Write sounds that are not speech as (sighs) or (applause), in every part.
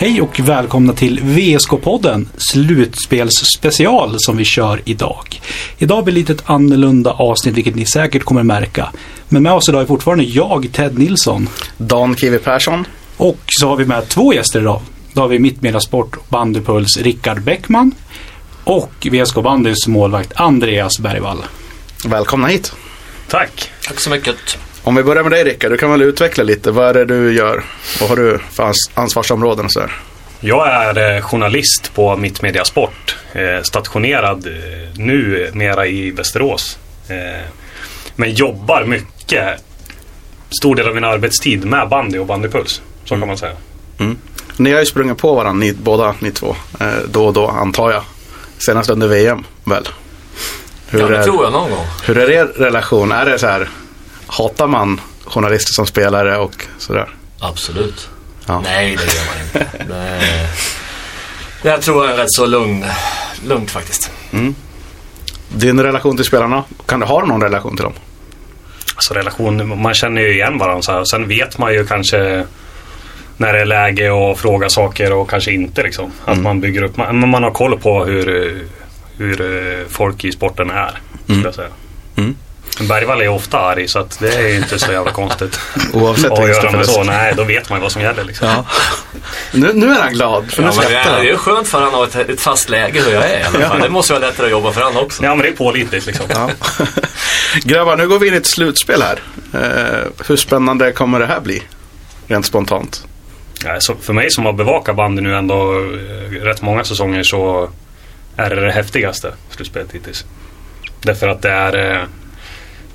Hej och välkomna till VSK-podden, slutspelsspecial som vi kör idag. Idag blir det lite ett annorlunda avsnitt, vilket ni säkert kommer märka. Men med oss idag är fortfarande jag, Ted Nilsson. Dan Kiwi Persson. Och så har vi med två gäster idag. Då har vi Mittmeddasport och bandypuls Rickard Bäckman. Och VSK Bandys målvakt Andreas Bergvall. Välkomna hit. Tack. Tack så mycket. Om vi börjar med dig Rickard, du kan väl utveckla lite. Vad är det du gör? Vad har du för ans- ansvarsområden och så här? Jag är eh, journalist på Mittmedia Sport. Eh, stationerad eh, nu mera i Västerås. Men jobbar mycket, stor del av min arbetstid med bandy och bandypuls. Så kan man säga. Ni har ju sprungit på varandra, ni, båda ni två. Då och då antar jag. Senast under VM väl? Hur, Ja, det är, tror jag någon gång. hur är er relation? Är det så här, hatar man journalister som spelare och sådär? Absolut. Ja. Nej, det gör man inte. det, det jag tror jag är rätt så lugn, lugnt faktiskt. Din relation till spelarna, kan du ha någon relation till dem? Alltså relation, man känner ju igen varandra så här. Sen vet man ju kanske när det är läge att fråga saker och kanske inte liksom. Att man bygger upp, man, man har koll på hur, hur folk i sporten är. Skulle jag säga. Mm. Bergvall är ofta arg så att det är ju inte så jävla konstigt. (laughs) Oavsett och göra med så. Nej, då vet man ju vad som gäller liksom. Ja. Nu, nu är han glad, för nu Ja, skrattar är, det är han. skönt för han har ett, ett fast läge hur jag är i alla fall. Ja. Det måste vara lättare att jobba för han också. Ja men det är pålitligt liksom. Ja. (laughs) Grabbar, nu går vi in i ett slutspel här. Eh, hur spännande kommer det här bli? Rent spontant. Ja, så för mig som har bevakat bandy nu ändå eh, rätt många säsonger så är det det häftigaste slutspelet hittills. Därför att det är eh,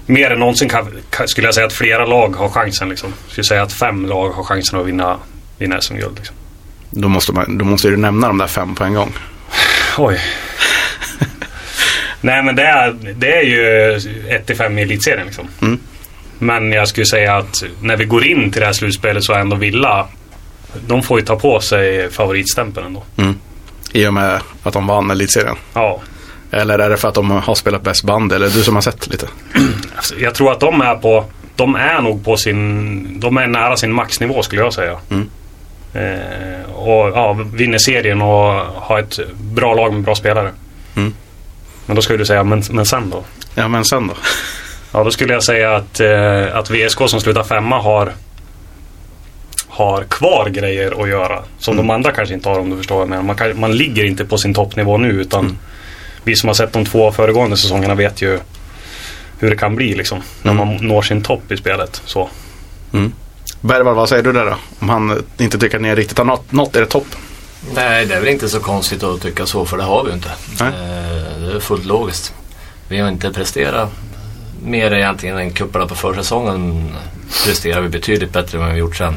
mer än någonsin kan, skulle jag säga att flera lag har chansen. Liksom. Jag skulle säga att fem lag har chansen att vinna, vinna SM-guld. Liksom. Då måste, man, då måste du nämna de där fem på en gång. (sighs) Oj. Nej men det är, det är ju 1-5 i elitserien liksom. Mm. Men jag skulle säga att när vi går in till det här slutspelet så är ändå Villa de får ju ta på sig favoritstämpeln ändå. Mm. I och med att de vann elitserien. Ja, Eller är det för att de har spelat bäst band? Eller du som har sett lite? (clears throat) Alltså, Jag tror att de är på De är nog på sin De är nära sin maxnivå skulle jag säga. Mm. Eh, och ja, vinner serien och har ett bra lag med bra spelare. Mm. Men då skulle du säga, men, men sen då? Ja, men sen då? Ja, då skulle jag säga att, eh, att VSK som slutar femma har har kvar grejer att göra. Som Mm. de andra kanske inte har om du förstår vad jag menar. Man, kan, man ligger inte på sin toppnivå nu utan Mm. Vi som har sett de två föregående säsongerna vet ju hur det kan bli liksom. När Mm. man når sin topp i spelet. Så. Mm. Bergvall, vad säger du där då? Om han inte tycker att ni riktigt har nått, nått er topp? Nej, det är väl inte så konstigt att tycka så för det har vi ju inte. Nej. Eh, Det är fullt logiskt. Vi har inte presterat mer egentligen än kupparna på försäsongen presterar vi betydligt bättre än vad vi gjort sen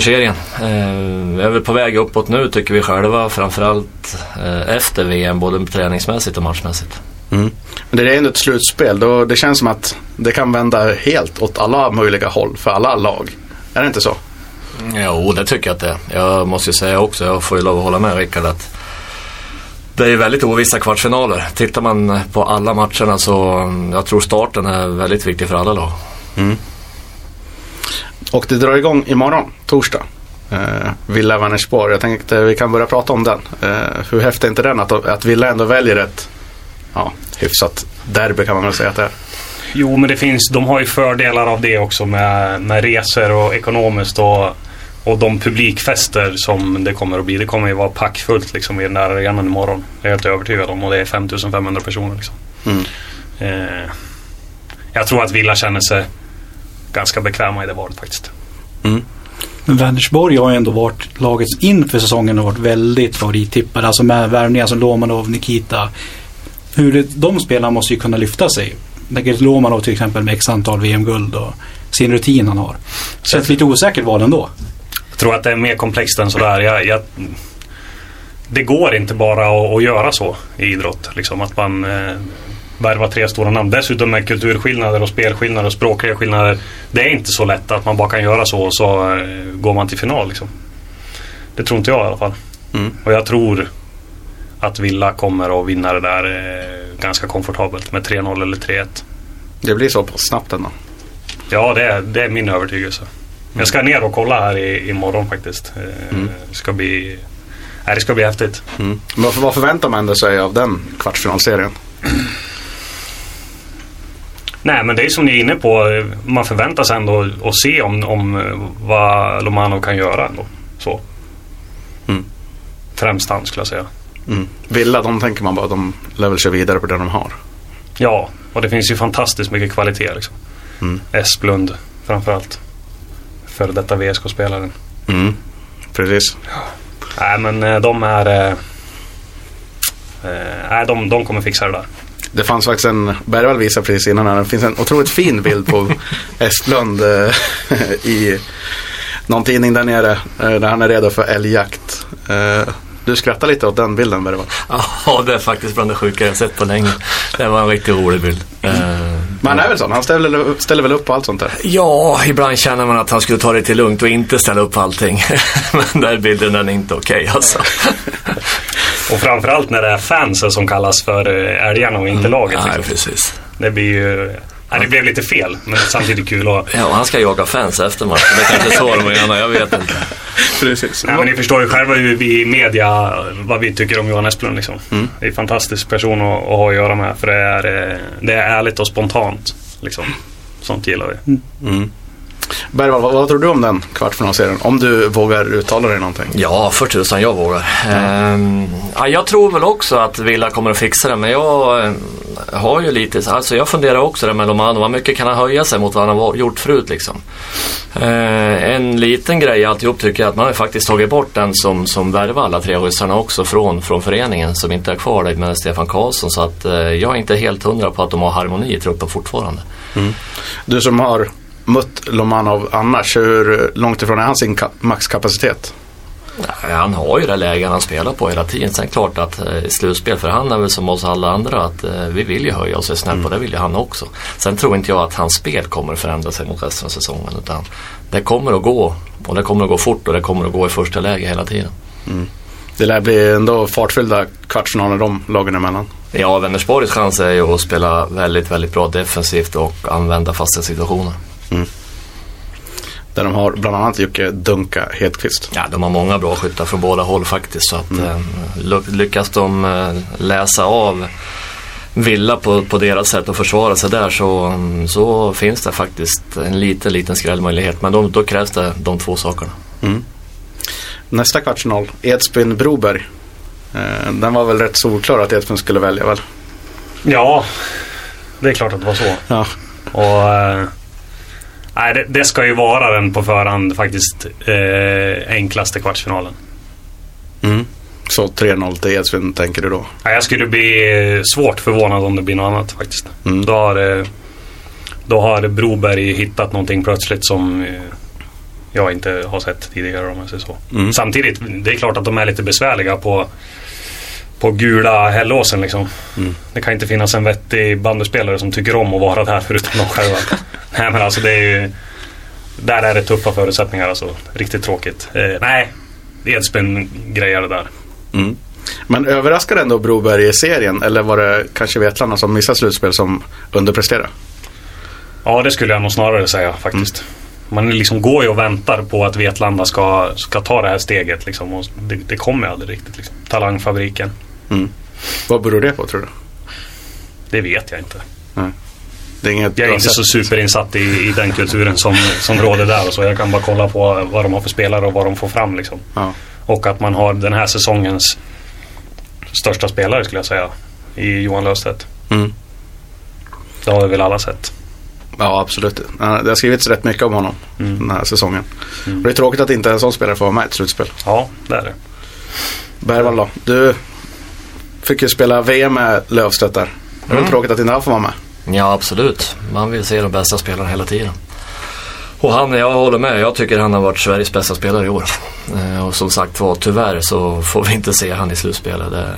serien. Eh, är väl på väg uppåt nu tycker vi själva framförallt eh, efter VM både träningsmässigt och matchmässigt. Mm. Men det är ändå ett slutspel. Då, det känns som att det kan vända helt åt alla möjliga håll för alla lag. Är det inte så? Jo, det tycker jag att det är. Jag måste ju säga också, jag får ju lov att hålla med Rickard att det är ju väldigt ovissa kvartsfinaler. Tittar man på alla matcherna så mm, jag tror starten är väldigt viktig för alla lag. Och det drar igång imorgon, torsdag. Eh, Villa Vänersborg. Jag tänkte vi kan börja prata om den. Eh, hur häftig är inte den att, att Villa ändå väljer ett ja, hyfsat derby kan man väl säga att det är. Jo, men det finns, de har ju fördelar av det också med, med resor och ekonomiskt och, och de publikfester som det kommer att bli. Det kommer ju vara packfullt liksom i den där arenan imorgon. Det är jag helt övertygad om och det är 5500 personer. Liksom. Mm. Eh, jag tror att Villa känner sig ganska bekväma i det valet faktiskt. Mm. Men Vänersborg har ju ändå varit laget inför säsongen har varit väldigt favorittippade. Alltså med värvningar som Lomanov, Nikita. Hur det, de spelarna måste ju kunna lyfta sig. Lomanov till exempel med x antal VM-guld och sin rutin han har. Känns lite osäkert val ändå. Jag tror att det är mer komplext än sådär. Jag, jag, det går inte bara att, att göra så i idrott. Liksom, att man eh, värvar tre stora namn. Dessutom med kulturskillnader och spelskillnader och språkliga skillnader. Det är inte så lätt att man bara kan göra så och så eh, går man till final. Liksom. Det tror inte jag i alla fall. Mm. Och jag tror att Villa kommer att vinna det där eh, ganska komfortabelt med 3-0 eller 3-1. Det blir så snabbt ändå. Ja, det är, det är min övertygelse. Jag ska ner och kolla här i, imorgon faktiskt. Eh, Mm. Det ska bli Nej, det ska bli häftigt. Mm. Vad förväntar man sig av den kvartsfinalserien? Nej men det är som ni är inne på. Man förväntar sig ändå att se om, om eh, vad Lomano kan göra ändå. Så. Mm. Främst han skulle jag säga. Mm. Villa, de tänker man bara att de lär väl köra vidare på det de har. Ja, och det finns ju fantastiskt mycket kvalitet liksom. Mm. Esplund framförallt. Före detta VSK-spelaren. Mm. Precis. Nej men eh, de är... eh, eh, Nej, de, de kommer fixa det där. Det fanns faktiskt en, Bergvall visade precis innan här, det finns en otroligt fin bild på (laughs) Esplund eh, (laughs) i någon tidning där nere. eh, Där han är redo för älgjakt. Eh, Du skrattar lite åt den bilden Bergvall. Ja, det är faktiskt bland det sjuka jag sett på länge. Det var en riktigt rolig bild. Men han är väl sån, han ställer, ställer väl upp på allt sånt där. Ja, ibland känner man att han skulle ta det till lugnt och inte ställa upp på allting. (laughs) Men den här bilden den är inte okej alltså. Och framförallt när det är fansen som kallas för eh, älgarna och inte laget. Nej, Liksom. precis. Det blir ju... Nej, det blev lite fel, men samtidigt kul. Och, Ja, och han ska jaga fans efter matchen. Det kanske är så de gör, jag vet inte. (laughs) Precis. nej, men ni förstår ju själva hur vi i media, vad vi tycker om Johan Esplund. Liksom. Mm. Det är en fantastisk person att, att ha att göra med. För det är, eh, det är ärligt och spontant. Liksom. Sånt gillar vi. Mm. Bergvall, vad, vad tror du om den kvartsfinalserien? Om du vågar uttala dig någonting. Ja, för tusan jag vågar. Ehm, ja, jag tror väl också att Villa kommer att fixa det, men jag eh, har ju lite, alltså jag funderar också där med Lomano, vad mycket kan han höja sig mot vad han har gjort förut liksom. Eh, en liten grej alltihop tycker jag att man har faktiskt tagit bort den som, som värvade alla tre ryssarna också från, från föreningen som inte är kvar där med Stefan Karlsson. Så att eh, jag är inte helt hundra på att de har harmoni i truppen fortfarande. Du som har mött Lomanov annars, hur långt ifrån är han sin ka- maxkapacitet? Nej, Han har ju det lägen han spelar på hela tiden. Sen klart att eh, i slutspel, för han är väl som oss alla andra att eh, vi vill ju höja oss snabbt och det vill ju han också. Sen tror inte jag att hans spel kommer att förändra sig mot resten av säsongen utan det kommer att gå och det kommer att gå fort och det kommer att gå i första läge hela tiden. Det lär bli ändå fartfyllda kvartsfinaler de lagen emellan. Ja, Vänersborgs chans är ju att spela väldigt, väldigt bra defensivt och använda fasta situationer. Där de har bland annat Jocke Dunka Hedqvist. Ja, de har många bra skyttar från båda håll faktiskt. Så att, eh, ly- lyckas de eh, läsa av Villa på, på deras sätt att försvara sig där så, mm, så finns det faktiskt en liten, liten skrällmöjlighet. Men då, då krävs det de två sakerna. Nästa kvartsfinal, Edsbyn-Broberg. Eh, den var väl rätt solklar att Edsbyn skulle välja väl? Ja, det är klart att det var så. Ja. Och, eh, nej, det, det ska ju vara den på förhand faktiskt eh, enklaste kvartsfinalen. Mm. Så 3-0 till Edsbyn tänker du då? Nej, jag skulle bli eh, svårt förvånad om det blir något annat faktiskt. Mm. Då, har, eh, då har Broberg hittat någonting plötsligt som eh, jag inte har sett tidigare om jag säger så. Mm. Samtidigt, det är klart att de är lite besvärliga på, på gula Hällåsen liksom. Mm. Det kan inte finnas en vettig bandyspelare som tycker om att vara där förutom de själva. (laughs) nej men alltså det är ju... Där är det tuffa förutsättningar alltså. Riktigt tråkigt. Eh, nej, Edsbyn grejer det där. Mm. Men överraskade ändå Broberg i serien? Eller var det kanske Vetlanda som missade slutspel som underpresterade? Ja, det skulle jag nog snarare säga faktiskt. Man liksom går ju och väntar på att Vetlanda ska, ska ta det här steget. Liksom, och det, det kommer aldrig riktigt. Liksom. Talangfabriken. Mm. Vad beror det på tror du? Det vet jag inte. Det är inget Jag är inte så superinsatt i, i den kulturen som, som råder där. Och så. Jag kan bara kolla på vad de har för spelare och vad de får fram. Liksom. Ja. Och att man har den här säsongens största spelare skulle jag säga. I Johan Löfstedt. Mm. Det har vi väl alla sett. ja, absolut. Det har skrivits rätt mycket om honom Mm. den här säsongen. Och det är tråkigt att inte en sån spelare får vara med i ett slutspel. Ja, det är det. Bergvall då? Du fick ju spela VM med Löfstedt där. Det är väl Mm. tråkigt att inte han får vara med. Ja, absolut. Man vill se de bästa spelarna hela tiden. Och han, jag håller med. Jag tycker han har varit Sveriges bästa spelare i år. Eh, och som sagt var, tyvärr så får vi inte se han i slutspelet. Det,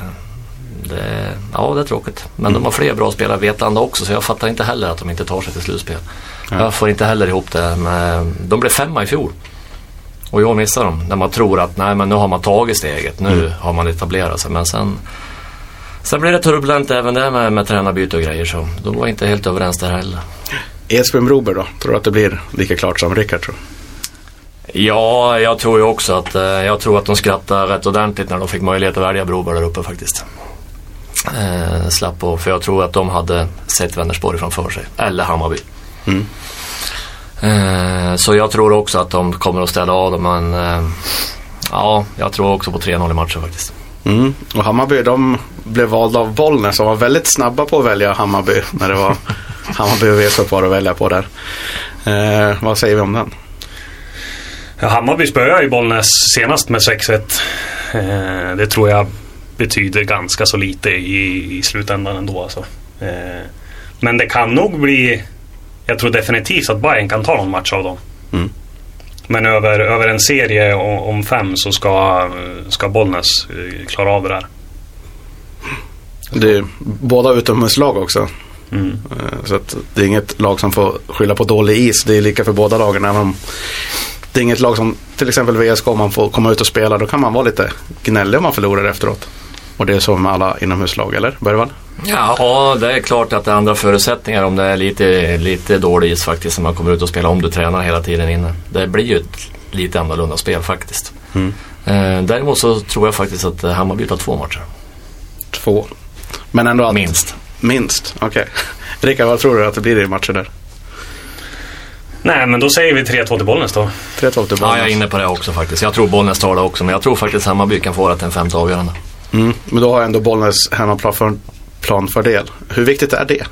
det, ja, det är tråkigt. Men de har fler bra spelare, Vetlanda också, så jag fattar inte heller att de inte tar sig till slutspel. Jag får inte heller ihop det. Men de blev femma i fjol. Och jag missar dem. När man tror att nej, men nu har man tagit steget. Nu har man etablerat sig. Men sen, sen blev det turbulent även där med, med tränarbyte och grejer. Så de var inte helt överens där heller. Edsbyn Broberg då? Tror du att det blir lika klart som Rickard tror? Ja, jag tror ju också att, eh, jag tror att de skrattade rätt ordentligt när de fick möjlighet att välja Broberg där uppe faktiskt. Eh, slapp på, för jag tror att de hade sett Vänersborg framför sig. Eller Hammarby. Mm. Eh, så jag tror också att de kommer att ställa av dem. Men eh, ja, jag tror också på 3-0 i matchen faktiskt. Mm. Och Hammarby de blev valda av Bollnäs som var väldigt snabba på att välja Hammarby när det var (laughs) Hammarby och VSK kvar att välja på där. Eh, vad säger vi om den? Ja, Hammarby spöade ju Bollnäs senast med 6-1. Eh, det tror jag betyder ganska så lite i, i slutändan ändå. Alltså. Eh, men det kan nog bli... Jag tror definitivt att Bayern kan ta någon match av dem. Mm. Men över, över en serie om, fem så ska, ska Bollnäs eh, klara av det där. Det är båda utomhuslag också. Mm. Eh, Så att det är inget lag som får skylla på dålig is. Det är lika för båda lagen. Även om det är inget lag som till exempel VSK om man får komma ut och spela. Då kan man vara lite gnällig om man förlorar efteråt. Och det är så med alla inomhuslag, eller Bergvall? Ja, det är klart att det är andra förutsättningar om det är lite, lite dålig is faktiskt när man kommer ut och spelar om du tränar hela tiden inne. Det blir ju ett lite annorlunda spel faktiskt. Mm. Eh, däremot så tror jag faktiskt att eh, Hammarby tar två matcher. Två. Men ändå att... Minst. Minst, okej. (laughs) Rickard, vad tror du att det blir i matcher där? Nej, men då säger vi 3-2 till Bollnäs då. 3-2 till Ja, jag är Bollnäs. inne på det också faktiskt. Jag tror Bollnäs tar det också, men jag tror faktiskt Hammarby kan få det till en femte avgörande. Mm. Men då har ändå Bollnäs hemmaplan för, planfördel. Hur viktigt är det?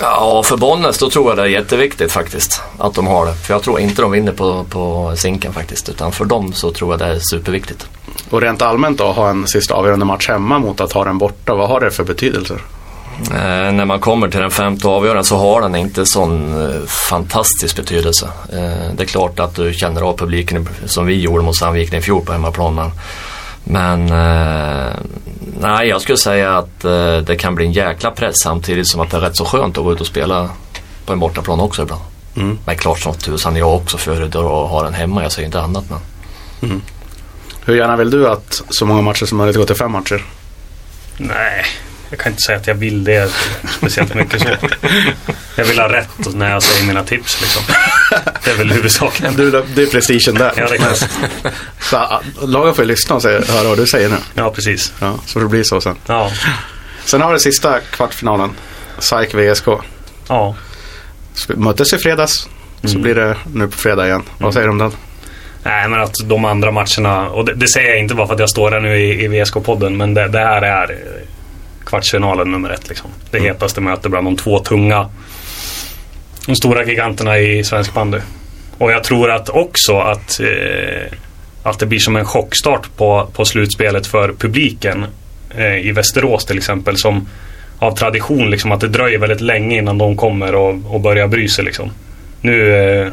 Ja, för Bollnäs då tror jag det är jätteviktigt faktiskt att de har det. För jag tror inte de vinner på, på Zinken faktiskt. Utan för dem så tror jag det är superviktigt. Och rent allmänt då, ha en sista avgörande match hemma mot att ha den borta. Vad har det för betydelser? Eh, när man kommer till den femte avgörande så har den inte sån eh, fantastisk betydelse. Eh, det är klart att du känner av publiken som vi gjorde mot Sandviken i fjol på hemmaplan. Men, men eh, nej, jag skulle säga att eh, det kan bli en jäkla press samtidigt som att det är rätt så skönt att gå ut och spela på en bortaplan också ibland. Mm. Men klart som tusan jag också föredrar att ha den hemma. Jag säger inte annat men. Hur gärna vill du att så många matcher som möjligt går till fem matcher? Nej, jag kan inte säga att jag vill det speciellt mycket så. Jag vill ha rätt när jag säger mina tips liksom. Det är väl huvudsaken. Du, det är prestigen där. Ja, det kan. Så, ah, lagen får ju lyssna och säga, höra vad du säger nu. Ja, precis. Ja, så det blir så sen. Ja, Sen har vi sista kvartsfinalen. SAIK VSK. ja. Möttes i fredags. Så Mm. blir det nu på fredag igen. Vad säger du om den? Nej, men att de andra matcherna, och det, det säger jag inte bara för att jag står här nu i, i VSK-podden, men det, det här är kvartsfinalen nummer ett. Liksom. Det Mm. hetaste mötet bland de två tunga, de stora giganterna i svensk bandy. Och jag tror att också att, eh, att det blir som en chockstart på, på slutspelet för publiken eh, i Västerås till exempel. Som av tradition liksom att det dröjer väldigt länge innan de kommer och, och börjar bry sig. Liksom. Nu eh,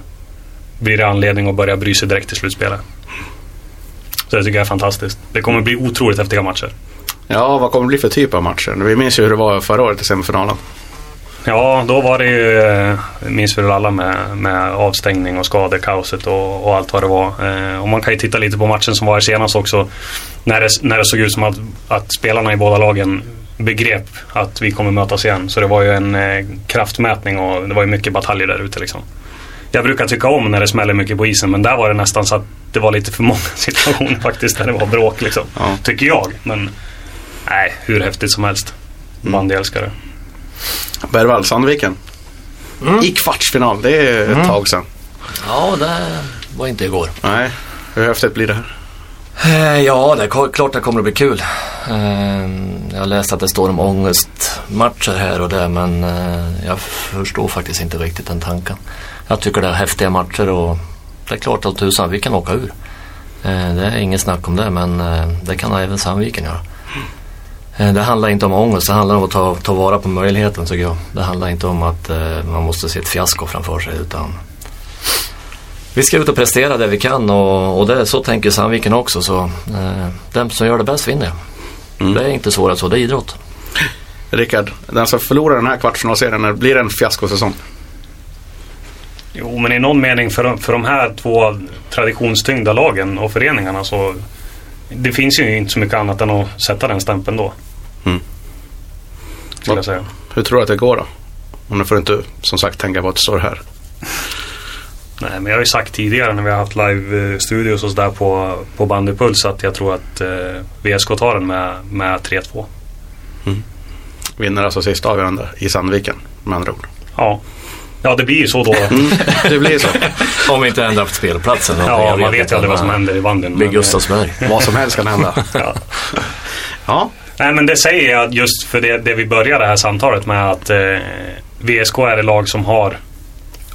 blir det anledning att börja bry sig direkt i slutspelet. Så det tycker jag är fantastiskt. Det kommer bli otroligt häftiga matcher. Ja, vad kommer det bli för typ av matcher? Vi minns ju hur det var förra året i semifinalen. Ja, då var det ju, eh, minns vi väl alla med, med avstängning och skadekaoset och, och allt vad det var. Eh, och man kan ju titta lite på matchen som var här senast också. När det, när det såg ut som att, att spelarna i båda lagen begrep att vi kommer mötas igen. Så det var ju en eh, kraftmätning och det var ju mycket bataljer där ute liksom. Jag brukar tycka om när det smäller mycket på isen men där var det nästan så att det var lite för många (laughs) situationer faktiskt där det var bråk liksom. Ja. Tycker jag. Men nej, hur häftigt som helst. Bandyälskare. Bergvall, Sandviken. I kvartsfinal, det är ett tag sedan. Ja, det var inte igår. Nej, hur häftigt blir det här? Eh, Ja, det är klart det kommer att bli kul. Eh, Jag har läst att det står om ångestmatcher här och där men eh, jag förstår faktiskt inte riktigt den tanken. Jag tycker det är häftiga matcher och det är klart att tusan vi kan åka ur. Det är inget snack om det men det kan även Sandviken göra. Eh, Det handlar inte om ångest, det handlar om att ta, ta vara på möjligheten tycker jag. Det handlar inte om att eh, man måste se ett fiasko framför sig utan vi ska ut och prestera det vi kan och, och det, så tänker Sandviken också. Så, eh, den som gör det bäst vinner. Mm. Det är inte svårare så, det är idrott. Rickard, den som förlorar den här kvartsfinalserien, blir det en fiaskosäsong? Jo, men i någon mening för, de- för de här två traditionstyngda lagen och föreningarna så det finns ju inte så mycket annat än att sätta den stämpeln då. Mm. Skulle jag säga. Hur tror du att det går då? Och nu får du inte, som sagt, tänka på att det står här. Nej, men jag har ju sagt tidigare när vi har haft live-studios och sådär på, på Bandypuls att jag tror att eh, VSK tar den med, med 3-2. Vinner alltså sista avgörande i Sandviken med andra ord. Ja. ja, det blir ju så då. Mm, (laughs) det blir så. Om vi inte ändrar på spelplatsen. Ja, man vet ju aldrig vad som händer i bandyn. Blir eh, Gustavsberg. Vad som helst kan hända. (laughs) Ja. Ja, Nej, men det säger jag just för det, det vi började det här samtalet med att eh, VSK är det lag som har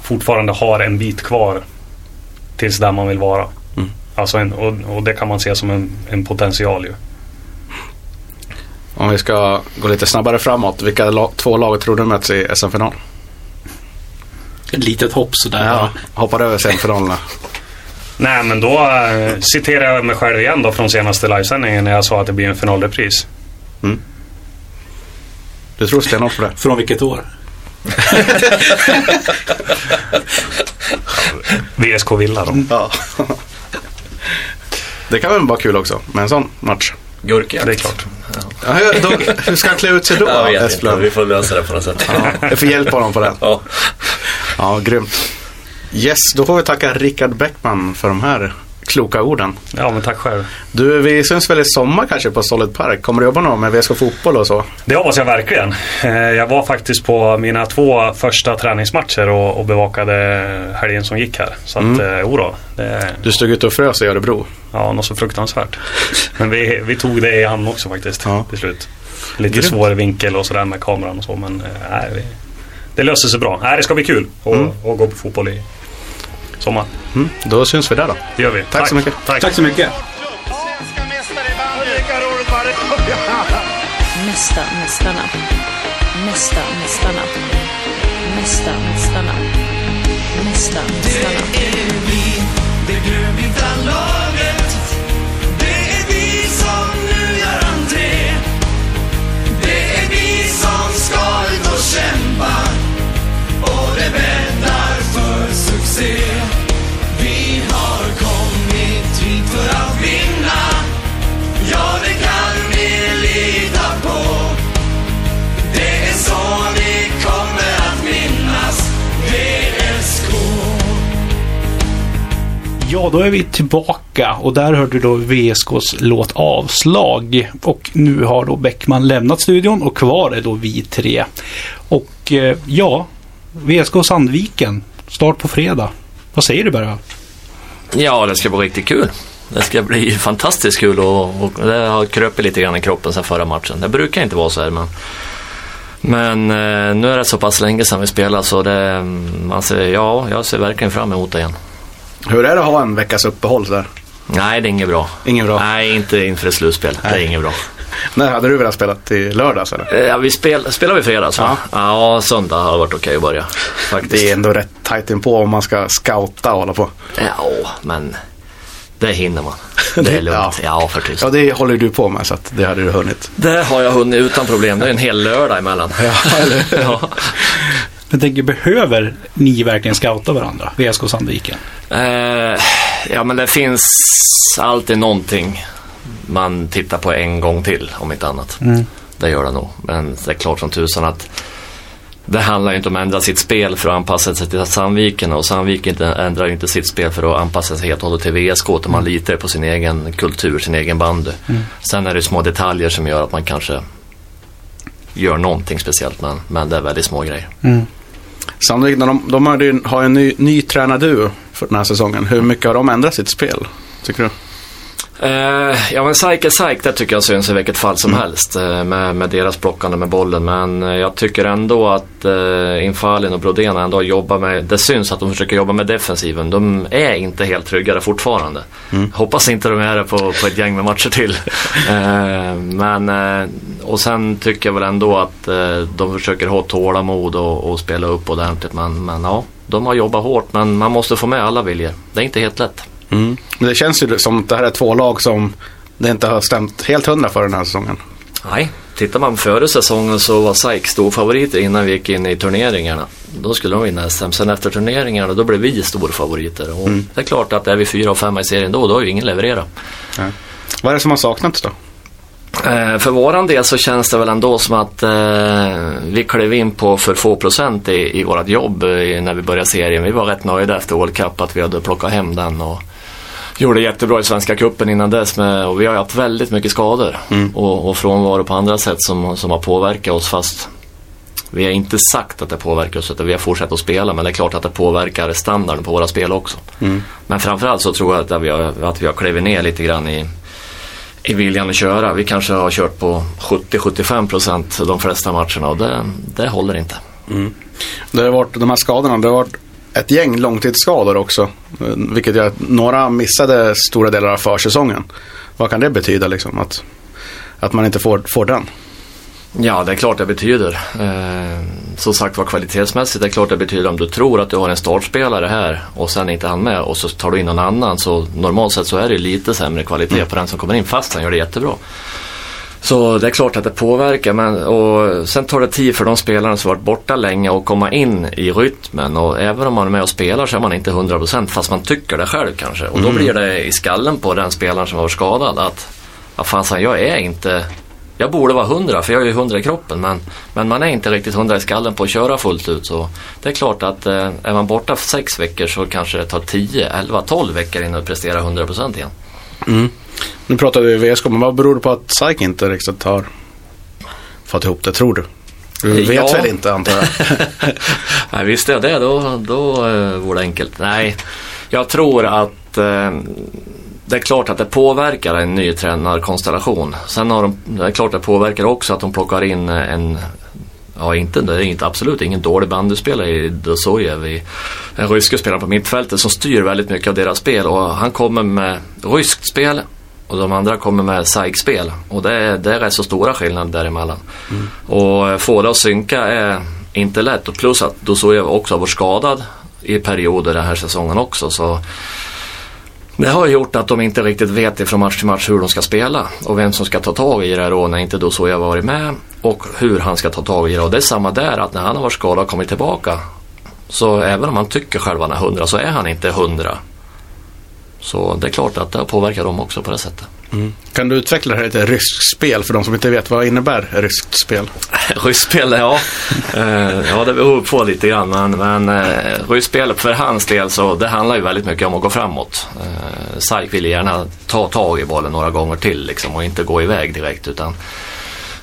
fortfarande har en bit kvar tills där man vill vara. Mm. Alltså en, och, och det kan man se som en, en potential ju. om vi ska gå lite snabbare framåt. Vilka la- två lag tror du möts i SM-final? Ett litet hopp sådär. Ja, hoppar över semifinalerna. Nej men då eh, citerar jag mig själv igen då från senaste livesändningen när jag sa att det blir en finalrepris. Du tror stenhårt på det? Från vilket år? (laughs) VSK Villa då. Ja. Det kan väl vara kul också med en sån match. Gurka. Det är klart. Ja, hur- då, hur ska han klä ut sig då? Jag vet inte. Vi får lösa det på något sätt. Ja, jag får hjälpa honom på det. Ja. Ja, grymt. Yes, då får vi tacka Rickard Bäckman för de här kloka orden. Ja men tack själv. Du, vi syns väl i sommar kanske på Solid Park? Kommer du jobba något med VSK Fotboll och så? Det hoppas jag verkligen. Eh, Jag var faktiskt på mina två första träningsmatcher och, och bevakade helgen som gick här. Så att, Mm. mm. jodå. Det, Du stod ute och frös i Örebro. ja, något så fruktansvärt. Men vi, vi tog det i hand också faktiskt Ja. till slut. Lite Grymt. svår vinkel och sådär med kameran och så men eh, nej, vi, det löser sig bra. Nej, det ska bli kul att Mm. gå på fotboll i sommar. Mm, då syns vi där då. Det gör vi. Tack så mycket. Tack. Tack så mycket. Mästa mästarna. Mästa mästarna. Mästa mästarna. Mästa mästarna. Det grönvita laget Det är vi som nu gör entré Det är vi som ska ut och kämpa Och det bäddar för succé Ja, då är vi tillbaka och där hörde du då VSKs låt Avslag. Och nu har då Bäckman lämnat studion och kvar är då vi tre. Och eh, ja, VSK Sandviken. Start på fredag. Vad säger du bara? Ja, det ska bli riktigt kul. Det ska bli fantastiskt kul och, och det har kröpit lite grann i kroppen sedan förra matchen. Det brukar inte vara så här men men eh, nu är det så pass länge sedan vi spelade så det, mm, man ser, ja, jag ser verkligen fram emot det igen. Hur är det att ha en veckas uppehåll där? Nej, det är inget bra. Inget bra. Nej, inte inför ett slutspel. Det är Nej. inget bra. (laughs) När hade du velat spela till lördags eller? Eh, Ja, vi spel, spelar vi fredags va? Ja. söndag har varit okej att börja. Faktiskt. Det är ändå rätt tajt inpå om man ska scouta och hålla på. Ja, men det hinner man. (laughs) Det är lugnt. Ja, för tusan. Ja, det håller du på med så att det hade du hunnit. Det har jag hunnit utan problem. Det är en hel lördag emellan. Ja, eller (laughs) Ja. Jag tänker, behöver ni verkligen scouta varandra? VSK Sandviken. Eh, ja, men det finns alltid någonting man tittar på en gång till, om inte annat. Det gör det nog. Men det är klart som tusan att det handlar ju inte om att ändra sitt spel för att anpassa sig till Sandviken och Sandviken ändrar ju inte sitt spel för att anpassa sig helt och hållet till VSK utan man litar på sin egen kultur, sin egen bandy. Sen är det små detaljer som gör att man kanske gör någonting speciellt men, men det är väldigt små grejer. Sannolikt, Sannolikt, de, de har ju en ny, ny tränarduo för den här säsongen. Hur mycket har de ändrat sitt spel? Tycker du? Eh, ja men Psych är Psych, det tycker jag syns i vilket fall som helst eh, med, med deras plockande med bollen. Men eh, jag tycker ändå att eh, Infalin och Brodén ändå jobbar med, det syns att de försöker jobba med defensiven. De är inte helt tryggare fortfarande. Hoppas inte de är det på, på ett gäng med matcher till. (laughs) eh, men, eh, och sen tycker jag väl ändå att eh, de försöker ha tålamod och, och spela upp ordentligt. Men, men ja, de har jobbat hårt men man måste få med alla viljor. Det är inte helt lätt. Men det känns ju som att det här är två lag som det inte har stämt helt hundra för den här säsongen. Nej, tittar man före säsongen så var SAIK storfavoriter innan vi gick in i turneringarna. Då skulle de vinna SM. Sen efter turneringarna då blev vi storfavoriter. Och det är klart att är vi fyra och femma i serien då, då har ju ingen levererat. Vad är det som har saknats då? Eh, för våran del så känns det väl ändå som att eh, vi klev in på för få procent i, i vårt jobb eh, när vi började serien. Vi var rätt nöjda efter World Cup att vi hade plockat hem den och gjorde jättebra i Svenska Cupen innan dess. Med, och vi har haft väldigt mycket skador och, och frånvaro på andra sätt som, som har påverkat oss fast vi har inte sagt att det påverkar oss utan vi har fortsatt att spela men det är klart att det påverkar standarden på våra spel också. Men framförallt så tror jag att vi har, att vi har klivit ner lite grann i, i viljan att köra. Vi kanske har kört på 70-75 procent de flesta matcherna och det, det håller inte. Det har varit de här skadorna, det har varit ett gäng långtidsskador också. eh, Vilket gör att några missade stora delar av försäsongen. Vad kan det betyda liksom? Att, att man inte får, får den? Ja, det är klart det betyder. Eh, som sagt var kvalitetsmässigt, det är klart det betyder om du tror att du har en startspelare här och sen inte han med och så tar du in någon annan så normalt sett så är det lite sämre kvalitet på den som kommer in fast han gör det jättebra. Så det är klart att det påverkar men och sen tar det tid för de spelarna som varit borta länge att komma in i rytmen och även om man är med och spelar så är man inte 100% fast man tycker det själv kanske och då blir det i skallen på den spelaren som har varit skadad att vad fasen jag är inte jag borde vara 100 för jag är ju 100 i kroppen men, men man är inte riktigt 100 i skallen på att köra fullt ut. Så det är klart att eh, är man borta för sex veckor så kanske det tar 10, 11, 12 veckor innan du presterar 100% igen. Nu pratar vi VSK, men vad beror det på att SAIK inte riktigt har fått ihop det, tror du? Du vet Ja. väl inte antar jag? (laughs) Nej, visste jag det då, då eh, vore det enkelt. Nej, jag tror att eh, det är klart att det påverkar en ny tränarkonstellation. Sen har de, det är klart att det påverkar också att de plockar in eh, en Ja, inte, det är inte, absolut ingen dålig bandyspelare i Dosojev. i- En rysk spelare på mittfältet som styr väldigt mycket av deras spel. Och han kommer med ryskt spel och de andra kommer med SAIK-spel. Och det är, det är rätt så stora skillnader däremellan. Och få det att synka är inte lätt. Och plus att Dosojev också har varit skadad i perioder den här säsongen också. Så det har gjort att de inte riktigt vet ifrån match till match hur de ska spela och vem som ska ta tag i det då när inte Dosoja har varit med och hur han ska ta tag i det. Och det är samma där att när han har varit skadad och kommit tillbaka så även om han tycker själv att han är 100 så är han inte 100. Så det är klart att det påverkar dem också på det sättet. Kan du utveckla det här lite ryskt spel för de som inte vet vad innebär ryskt spel? (laughs) Ryssspel, ja. Eh, ja, det beror på lite grann. Men, men eh, ryssspel för hans del så det handlar ju väldigt mycket om att gå framåt. Eh, Saik vill gärna ta tag i bollen några gånger till liksom, och inte gå iväg direkt. utan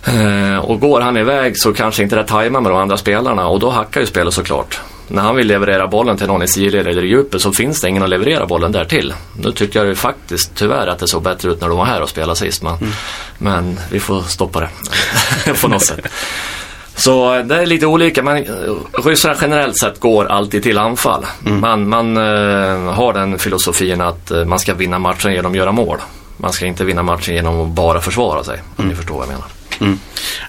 eh, och går han iväg så kanske inte det tajmar med de andra spelarna och då hackar ju spelet såklart. När han vill leverera bollen till någon i sidled eller i djupet så finns det ingen att leverera bollen där till. Nu tyckte jag ju faktiskt tyvärr att det såg bättre ut när de var här och spelade sist. Men, men vi får stoppa det (laughs) på något sätt. Så det är lite olika men eh, ryssarna generellt sett går alltid till anfall. Man, man eh, har den filosofin att eh, man ska vinna matchen genom att göra mål. Man ska inte vinna matchen genom att bara försvara sig. Om ni förstår vad jag menar.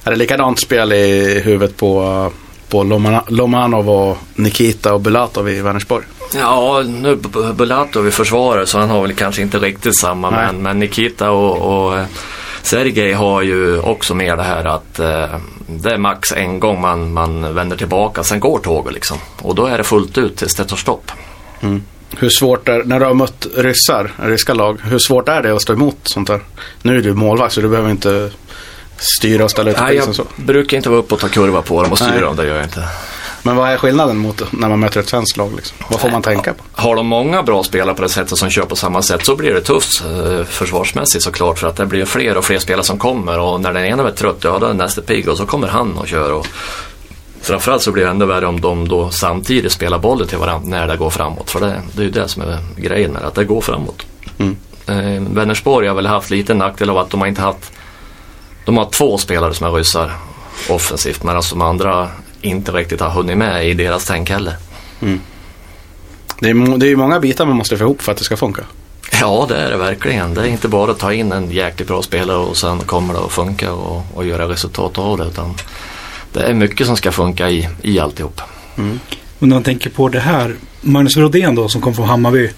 Är det likadant spel i huvudet på, på Lomana- Lomanov och Nikita och Bulatov i Vänersborg? Ja, nu Bulatov är försvarare så han har väl kanske inte riktigt samma. Nej. Men, men Nikita och, och eh, Sergej har ju också med det här att eh, det är max en gång man, man vänder tillbaka, sen går tåget liksom. Och då är det fullt ut tills det tar stopp. Hur svårt är, när du har mött ryssar, ryska lag, hur svårt är det att stå emot sånt där? Nu är du målvakt så du behöver inte styra och ställa ut Nej, jag så. brukar inte vara uppe och ta kurva på dem och styra Nej. dem, det gör jag inte. Men vad är skillnaden mot när man möter ett svenskt lag? Liksom? Vad får man tänka på? Har de många bra spelare på det sättet som kör på samma sätt så blir det tufft eh, försvarsmässigt såklart för att det blir fler och fler spelare som kommer och när den ena är trött, då är nästa pigg och så kommer han och kör. Och framförallt så blir det ännu värre om de då samtidigt spelar bollen till varandra när det går framåt. För det, det är ju det som är grejen med att det går framåt. Mm. Eh, Vänersborg har väl haft lite nackdel av att de har inte haft de har två spelare som är ryssar offensivt medan de andra inte riktigt har hunnit med i deras tänk heller. Det är, det är ju många bitar man måste få ihop för att det ska funka. Ja, det är det verkligen. Det är inte bara att ta in en jäkligt bra spelare och sen kommer det att funka och, och göra resultat av det. Utan det är mycket som ska funka i, i alltihop. Och när man tänker på det här. Magnus Brodén då som kom från Hammarby.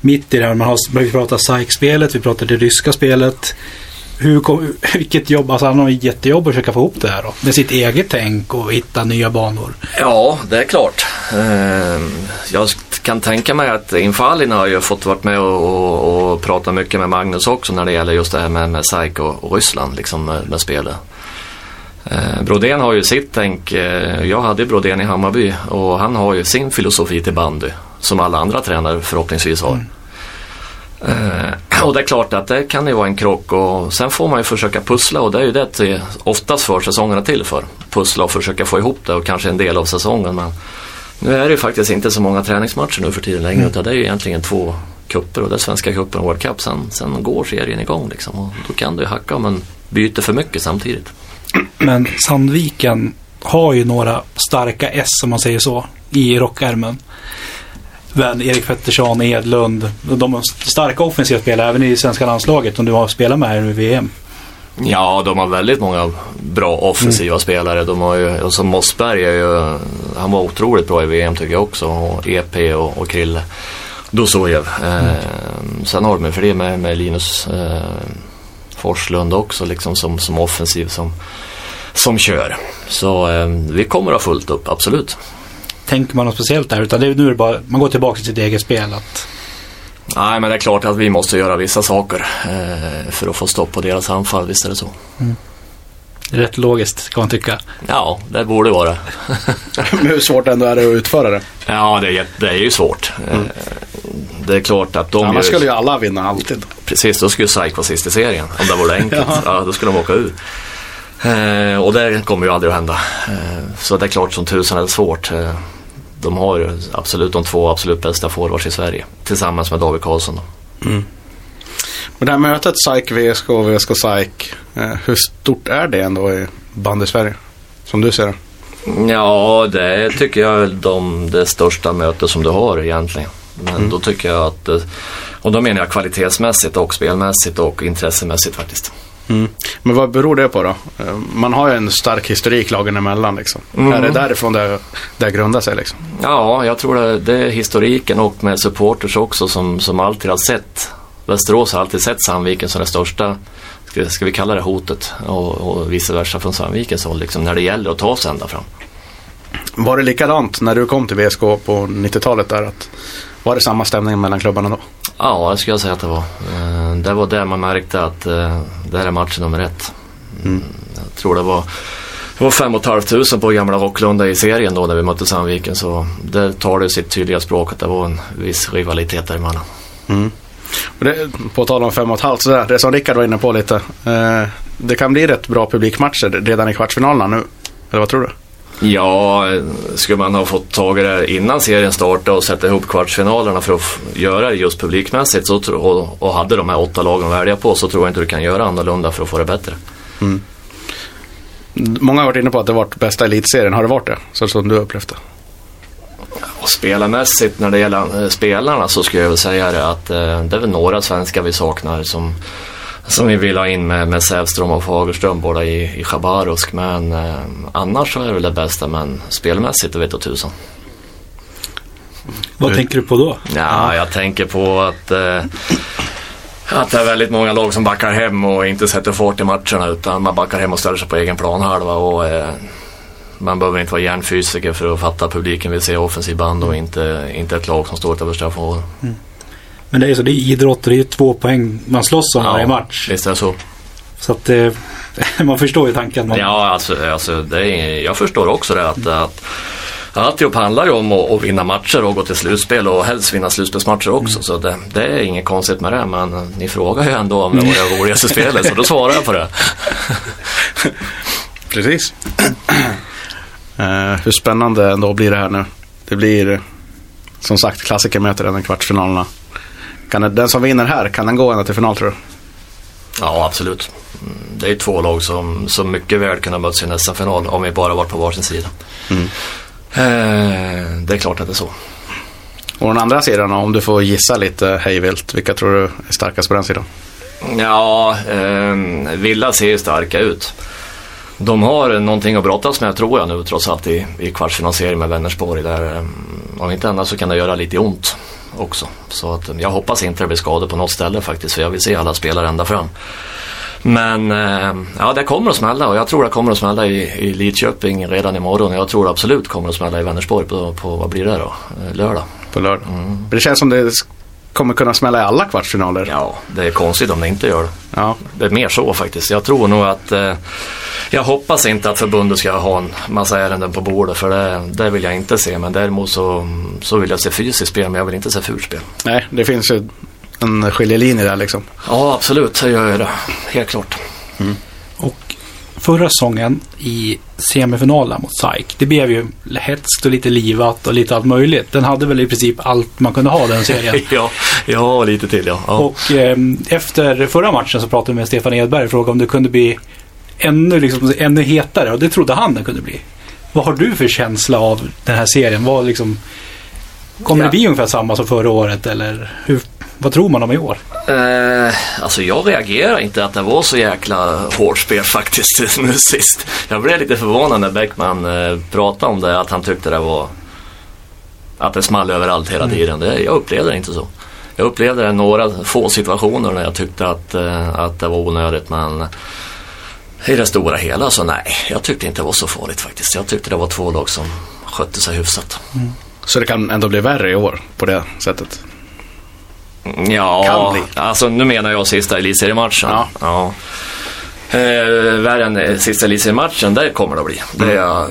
Mitt i det här. Man har, vi pratar SAIK-spelet, vi pratar det ryska spelet. Hur kom, vilket jobb, alltså han har ett jättejobb att försöka få ihop det här då. Med sitt eget tänk och hitta nya banor. Ja, det är klart. Eh, jag kan tänka mig att infallin har ju fått varit med och, och, och prata mycket med Magnus också när det gäller just det här med, med SAIK och, och Ryssland liksom med, med spelet. Eh, Brodén har ju sitt tänk. Eh, jag hade Brodén i Hammarby och han har ju sin filosofi till bandy som alla andra tränare förhoppningsvis har. Eh, (clears throat) och det är klart att det kan ju vara en krock och sen får man ju försöka pussla och det är ju det till, oftast försäsongerna till för. Pussla och försöka få ihop det och kanske en del av säsongen. Men nu är det ju faktiskt inte så många träningsmatcher nu för tiden längre utan det är ju egentligen två kupper och det är Svenska cupen och World Cup. Sen, sen går serien igång liksom och då kan du ju hacka om en byter för mycket samtidigt. (clears throat) Men Sandviken har ju några starka S, om man säger så, i rockärmen. Erik Pettersson, Edlund. De starka offensiva spelare även i svenska landslaget om du har spelat med här i VM. Ja, de har väldigt många bra offensiva spelare. De har ju, och så Mossberg är ju, han var otroligt bra i VM tycker jag också. Och EP och, och Krille. Dosojev. Eh, sen har de ju fler med, med Linus eh, Forslund också liksom som, som offensiv som, som kör. Så eh, vi kommer att ha fullt upp, absolut. Tänker man något speciellt där? Utan det, nu är det bara, man går tillbaka till sitt eget spel. Att, Nej, men det är klart att vi måste göra vissa saker eh, för att få stopp på deras anfall, visst är det så. är rätt logiskt kan man tycka. Ja, det borde vara. (laughs) Men hur svårt ändå är det att utföra det? Ja, det är, det är ju svårt. Eh, Det är klart att de Annars gör- skulle ju alla vinna alltid. Precis, då skulle SAIK vara sist i serien. Om det vore enkelt. (laughs) ja. då skulle de åka ur. Eh, och det kommer ju aldrig att hända. Eh, så det är klart som tusan är det svårt. Eh, de har absolut de två absolut bästa forwards i Sverige. Tillsammans med David Karlsson. Då. Men det här mötet SAIK, VSK och VSK SAIK. Eh, hur stort är det ändå i bandy-Sverige? Som du ser det. Ja, det tycker jag är de, det största mötet som du har egentligen. Men då tycker jag att, eh, och då menar jag kvalitetsmässigt och spelmässigt och intressemässigt faktiskt. Mm. Men vad beror det på då? Eh, Man har ju en stark historik lagen emellan liksom. Mm. Är det därifrån det, det grundar sig liksom? Ja, jag tror det, det är historiken och med supporters också som, som alltid har sett Västerås har alltid sett Sandviken som det största, ska, ska vi kalla det hotet och, och vice versa från Sandvikens håll liksom, när det gäller att ta sig ända fram. Var det likadant när du kom till VSK på 90-talet där? Att, var det samma stämning mellan klubbarna då? Ja, det skulle jag säga att det var. Eh, Det var där man märkte att eh, det här är match nummer ett. Mm. Jag tror det var det var fem och ett halvt tusen på gamla Rocklunda i serien då när vi mötte Sandviken så det tar det sitt tydliga språk att det var en viss rivalitet däremellan. Mm. Och det, på tal om fem och ett halvt, sådär, det som Rickard var inne på lite. Eh, det kan bli rätt bra publikmatcher redan i kvartsfinalerna nu. Eller vad tror du? Ja, skulle man ha fått tag i det innan serien startade och sätta ihop kvartsfinalerna för att göra det just publikmässigt så, och, och hade de här åtta lagen att välja på så tror jag inte du kan göra annorlunda för att få det bättre. Många har varit inne på att det varit bästa elitserien. Har det varit det? Så som du har upplevt det? Och spelarmässigt när det gäller eh, spelarna så skulle jag väl säga det att eh, det är väl några svenskar vi saknar som, som vi vill ha in med, med Sävström och Fagerström båda i, i Chabarovsk. Men eh, annars så är det väl det bästa men spelmässigt det vet jag tusan. Vad tänker du på då? Ja, jag tänker på att, eh, att det är väldigt många lag som backar hem och inte sätter fart i matcherna utan man backar hem och ställer sig på egen planhalva. Och, eh, man behöver inte vara hjärnfysiker för att fatta att publiken vill se offensiv band och inte, inte ett lag som står utanför straffområdet. Men det är ju så, det är idrott och det är två poäng man slåss om varje match. Visst är det så. Så att eh, (laughs) man förstår ju tanken. Man, Ja, alltså, alltså det är, jag förstår också det att, att Alltihop handlar ju om att, att vinna matcher och gå till slutspel och helst vinna slutspelsmatcher också. Så det, det är inget konstigt med det. Men ni frågar ju ändå om det var det roligaste spelet så då svarar jag på det. (laughs) Precis. Eh, hur spännande ändå blir det här nu? Det blir som sagt klassikermöte redan i kvartsfinalerna. Kan den som vinner här, kan den gå ända till final tror du? Ja, absolut. Mm, Det är två lag som, som mycket väl kunde ha mötts i en SM-final om vi bara varit på varsin sida. Eh, det är klart att det är så. Och den andra sidan, om du får gissa lite hejvilt, vilka tror du är starkast på den sidan? Ja, eh, Villa ser ju starka ut. De har någonting att brottas med tror jag nu trots allt i, i kvartsfinalserien med Vänersborg. Där, eh, om inte annat så kan det göra lite ont också. Så att, eh, jag hoppas inte det blir skador på något ställe faktiskt för jag vill se alla spelare ända fram. Men eh, ja, det kommer att smälla och jag tror det kommer att smälla i, i Lidköping redan imorgon. Jag tror det absolut kommer att smälla i Vänersborg på, på vad blir det då? Eh, Lördag. på lördag. Det känns som det kommer kunna smälla i alla kvartsfinaler. Ja, det är konstigt om det inte gör det. Ja. Det är mer så faktiskt. Jag tror nog att eh, jag hoppas inte att förbundet ska ha en massa ärenden på bordet för det, det vill jag inte se. Men däremot så, så vill jag se fysiskt spel men jag vill inte se fult spel. Nej, det finns ju en skiljelinje där liksom. Ja, absolut. Det gör jag det. Helt klart. Och förra säsongen i semifinalen mot SAIK, det blev ju hetskt och lite livat och lite allt möjligt. Den hade väl i princip allt man kunde ha den serien. (laughs) ja, ja, lite till ja. ja. Och eh, efter förra matchen så pratade vi med Stefan Edberg och frågade om det kunde bli ännu, liksom, ännu hetare och det trodde han det kunde bli. Vad har du för känsla av den här serien? Vad liksom, kommer Ja. det bli ungefär samma som förra året eller hur, vad tror man om i år? Eh, alltså jag reagerar inte att det var så jäkla hårt spel faktiskt (laughs) nu sist. Jag blev lite förvånad när Bäckman eh, pratade om det, att han tyckte det var att det small överallt hela tiden. Det, jag upplevde det inte så. Jag upplevde det några få situationer när jag tyckte att, eh, att det var onödigt men i det stora hela så nej, jag tyckte inte det var så farligt faktiskt. Jag tyckte det var två lag som skötte sig hyfsat. Så det kan ändå bli värre i år på det sättet. Ja, Kan bli. alltså nu menar jag sista elitseriematchen. Ja. Ja. Eh, värre än eh, sista elitseriematchen, det kommer det att bli. Det är jag,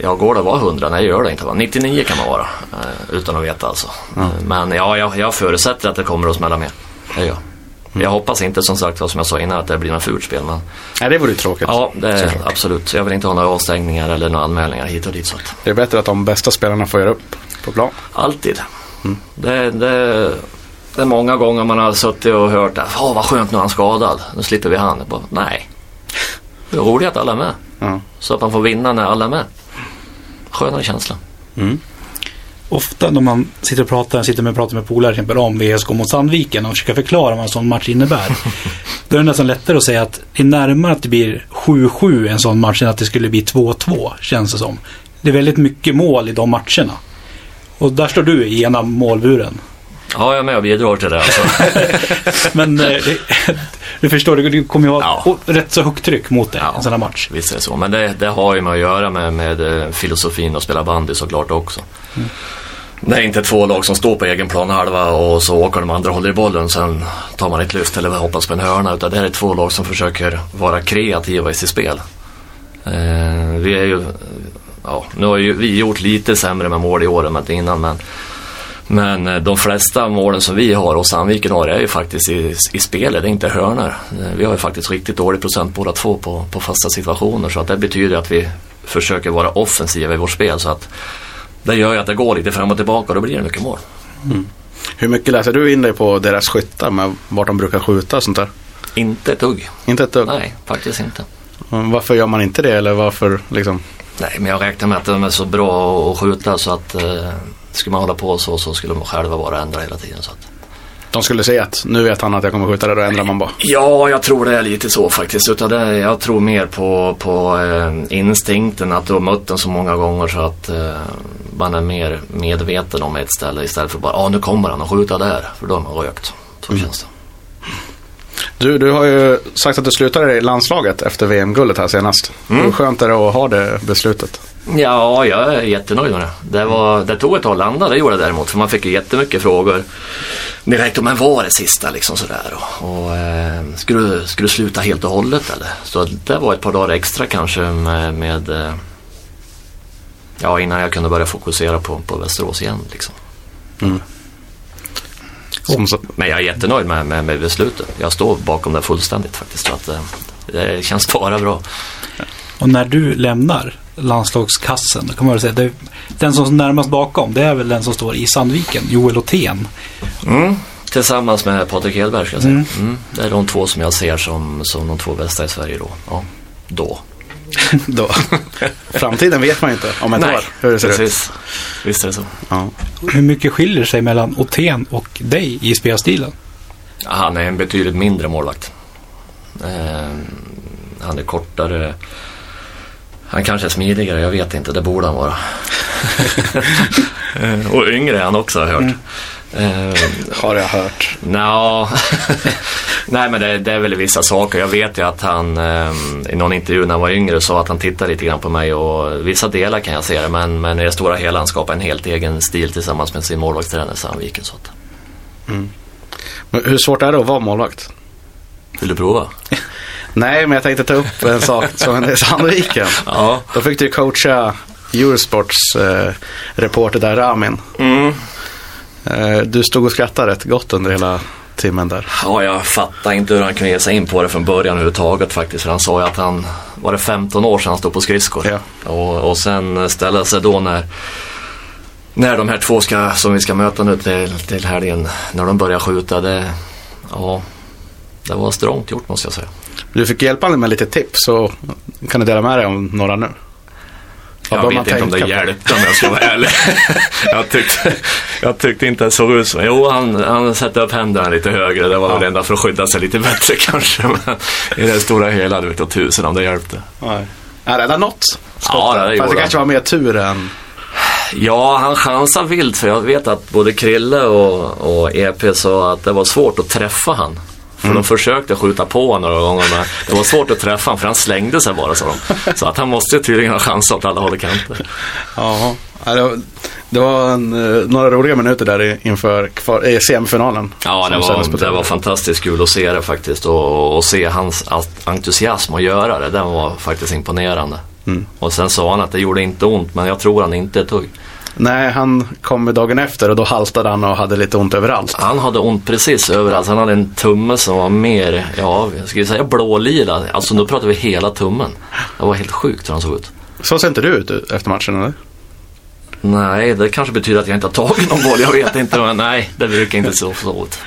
jag går det vara 100? Nej, jag gör det inte. Va? 99 kan man vara. Eh, utan att veta alltså. Eh, Men ja, jag, jag förutsätter att det kommer att smälla med. Det gör jag. Jag hoppas inte som sagt vad som jag sa innan att det blir något fult spel. Men Nej, det vore ju tråkigt. ja, det är absolut. Jag vill inte ha några avstängningar eller några anmälningar hit och dit. Så att. Det är bättre att de bästa spelarna får göra upp på plan. Alltid. Det, det, det är många gånger man har suttit och hört att oh, vad skönt nu är han skadad. Nu slipper vi han. Bara, nej. Det är roligt att alla är med. Ja. Så att man får vinna när alla är med. Skönare känsla. Ofta när man sitter och pratar, sitter med och pratar med polare till exempel om VSK mot Sandviken och försöker förklara vad en sån match innebär. (laughs) Då är det nästan lättare att säga att det är närmare att det blir 7-7 en sån match än att det skulle bli 2-2 känns det som. Det är väldigt mycket mål i de matcherna. Och där står du i ena målburen. Ja, jag är med och bidrar till det. Alltså. (laughs) Men eh, det- du förstår, det kommer ju ha Ja. rätt så högt tryck mot dig Ja. en sån här match. Visst är det så. Men det, det har ju med att göra med, med eh, filosofin att spela bandy såklart också. Det är inte två lag som står på egen planhalva och så åker de andra och håller i bollen. Sen tar man ett lyft eller hoppas på en hörna. Utan det här är två lag som försöker vara kreativa i sitt spel. Eh, vi är ju, ja, nu har ju vi gjort lite sämre med mål i år än med innan. Men, men eh, de flesta målen som vi har och Sandviken har är ju faktiskt i, i spelet, det är inte hörnor. Eh, Vi har ju faktiskt riktigt dålig procent båda två på, på fasta situationer. Så att det betyder att vi försöker vara offensiva i vårt spel. Så att det gör ju att det går lite fram och tillbaka och då blir det mycket mål. Hur mycket läser du in dig på deras skyttar med vart de brukar skjuta och sånt där? Inte ett dugg. Inte ett dugg? Nej, faktiskt inte. Varför gör man inte det eller varför liksom? Nej, men jag räknar med att de är så bra att skjuta så att eh, skulle man hålla på så så skulle de själva vara ändra hela tiden. Så att. De skulle säga att nu vet han att jag kommer skjuta det, då ändrar man bara. Ja, jag tror det är lite så faktiskt. Utan det, jag tror mer på, på eh, instinkten att du har mött den så många gånger så att eh, man är mer medveten om ett ställe istället för bara ja nu kommer han och skjuta där. För då har man rökt. Så känns det. Du, du har ju sagt att du slutade i landslaget efter VM-guldet här senast. Hur skönt är det att ha det beslutet? Ja, jag är jättenöjd med det. Det, var, det tog ett tag att landa, det gjorde det däremot. För man fick ju jättemycket frågor direkt men var det sista liksom sådär? Och, och eh, skulle, du- skulle du sluta helt och hållet eller? Så det var ett par dagar extra kanske med, med eh, ja, innan jag kunde börja fokusera på, på Västerås igen liksom. Som, så- Men jag är jättenöjd med, med, med beslutet. Jag står bakom det fullständigt faktiskt. Så att, eh, det känns bara bra. Och när du lämnar landslagskassen, då kan man väl säga det, den som står närmast bakom, det är väl den som står i Sandviken, Joel Othén. Mm. Tillsammans med Patrik Hedberg ska jag säga. Mm. Det är de två som jag ser som, som de två bästa i Sverige då. Ja. Då. (laughs) då. Framtiden vet man inte om ett år hur det ser ut. precis. Visst är det så. Ja. Hur mycket skiljer sig mellan Othén och dig i spelstilen? Ja, Han är en betydligt mindre målvakt. Eh, han är kortare. Han kanske är smidigare, jag vet inte. Det borde han vara. (laughs) Eh, och yngre är han också har jag hört. Eh, Har jag hört. Nja, (laughs) Nej men det, det är väl vissa saker. Jag vet ju att han eh, i någon intervju när han var yngre sa att han tittade lite grann på mig och vissa delar kan jag se det men, men i det stora hela han skapar en helt egen stil tillsammans med sin målvaktstränare Sandviken. Så att. Men hur svårt är det att vara målvakt? Vill du prova? (laughs) Nej, men jag tänkte ta upp en sak som hände i Sandviken. (laughs) Ja. Då fick du coacha Eurosports eh, reporter där, Ramin. Mm. Eh, du stod och skrattade rätt gott under hela timmen där. Ja, jag fattar inte hur han kunde ge sig in på det från början överhuvudtaget faktiskt. För han sa ju att han, var det 15 år sedan han stod på skridskor? Ja. Och, och sen ställa sig då när, när de här två ska, som vi ska möta nu till, till helgen, när de börjar skjuta. Det, ja, det var strångt gjort måste jag säga. Du fick hjälpa honom med lite tips så kan du dela med dig om några nu. Jag vet inte om det hjälpte om jag ska vara ärlig. (laughs) jag, tyckte, jag tyckte inte det såg ut så. Jo, han, han satte upp händerna lite högre. Det var väl enda för att skydda sig lite bättre (laughs) kanske. Men i det stora hela, du vet, och tusen om det hjälpte. Nej. Han räddade något. Ja, det Fast gjorde det han. kanske var mer tur än... Ja, han chansar vilt för jag vet att både Krille och, och EP sa att det var svårt att träffa han. För de försökte skjuta på några gånger men det var svårt att träffa honom för han slängde sig bara sa de. Så att han måste tydligen ha chansat åt alla håll och kanter. Ja, det var, en, eh, några roliga minuter där inför kvar, semifinalen. Ja, det var, det var fantastiskt kul att se det faktiskt och, och se hans entusiasm att göra det. Den var faktiskt imponerande. Mm. Och sen sa han att det gjorde inte ont men jag tror han inte tog. Nej, han kom dagen efter och då haltade han och hade lite ont överallt. Han hade ont precis överallt. Han hade en tumme som var mer, ja, jag skulle säga blålila. Alltså nu pratar vi hela tummen. Det var helt sjukt hur han såg ut. Så ser inte du ut efter matchen eller? Nej, det kanske betyder att jag inte har tagit någon boll. Jag vet inte, men nej, det brukar inte se så ut.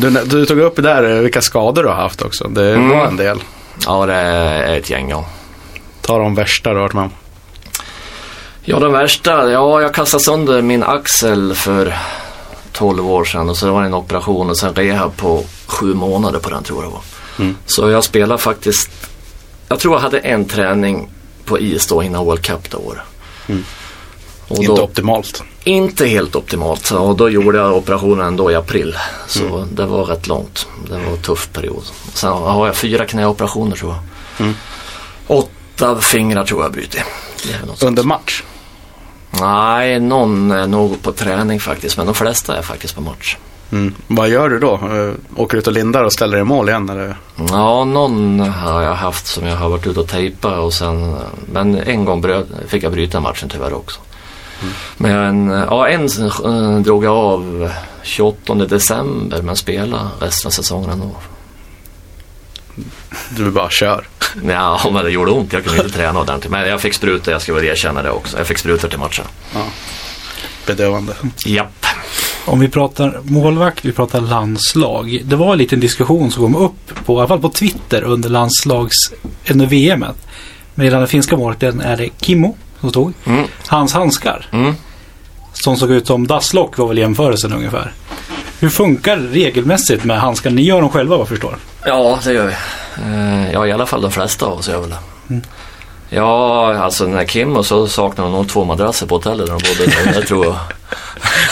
Du, du tog upp där eh, vilka skador du har haft också. Det Mm. var en del. Ja, det är ett gäng, ja. Ta de värsta du har varit med om. Ja, den värsta. Ja, jag kastade sönder min axel för 12 år sedan och så var det en operation och sen rehab på sju månader på den tror jag det var. Mm. Så jag spelade faktiskt, jag tror jag hade en träning på is då innan World Cup det året. Mm. Inte då, optimalt. inte helt optimalt och då gjorde jag operationen ändå i april. Så det var rätt långt. Det var en tuff period. Sen har jag fyra knäoperationer tror jag. Mm. Åtta fingrar tror jag brutit. Under match. Nej, någon är nog på träning faktiskt, men de flesta är faktiskt på match. Mm. Vad gör du då? Eh, Åker ut och lindar och ställer i mål igen? Eller? Ja, någon har jag haft som jag har varit ute och tejpat och sen, men en gång bröt, fick jag bryta matchen tyvärr också. Men ja, en eh, drog jag av 28 december men spelade resten av säsongen ändå. Du bara kör. Ja, men det gjorde ont. Jag kunde inte träna ordentligt. Men jag fick sprutor, jag ska väl erkänna det också. Jag fick sprutor till matchen. Bedövande. Japp. Om vi pratar målvakt, vi pratar landslag. Det var en liten diskussion som kom upp, på, i alla fall på Twitter under landslags, under VMet. Med den finska målvakten är det Kimmo som stod. Mm. Hans handskar, Mm. som såg ut som dasslock var väl jämförelsen ungefär. Hur funkar regelmässigt med handskar? Ni gör dem själva vad jag förstår. Ja, det gör vi. Eh, ja, i alla fall de flesta av oss gör väl det. Mm. Ja, alltså när Kim och så saknade hon nog två madrasser på hotellet där de bodde. Det tror jag. (laughs)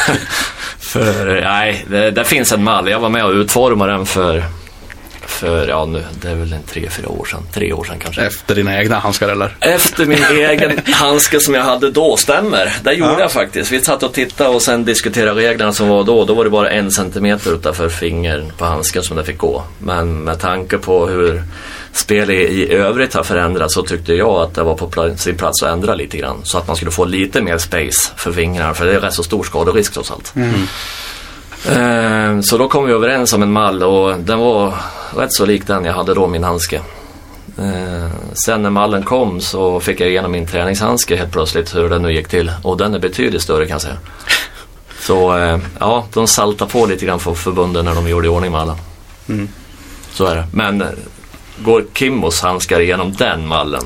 (laughs) för nej, det, det finns en mall. Jag var med och utformade den för, för ja nu, det är väl en tre, fyra år sedan. Tre år sedan kanske. Efter dina egna handskar eller? Efter min egen handske som jag hade då, stämmer. Det gjorde Ja. jag faktiskt. Vi satt och tittade och sen diskuterade reglerna som var då. Då var det bara en centimeter utanför fingern på handsken som det fick gå. Men med tanke på hur spel i, i övrigt har förändrats så tyckte jag att det var på sin plats att ändra lite grann. Så att man skulle få lite mer space för fingrarna. För det är rätt så stor skaderisk trots allt. Eh, Så då kom vi överens om en mall och den var rätt så lik den jag hade då, min handske. Eh, sen när mallen kom så fick jag igenom min träningshandske helt plötsligt hur den nu gick till. Och den är betydligt större kan jag säga. (laughs) Så eh, ja, de saltade på lite grann för förbunden när de gjorde i ordning mallen. Mm. Så är det. Men eh, går Kimmos handskar igenom den mallen?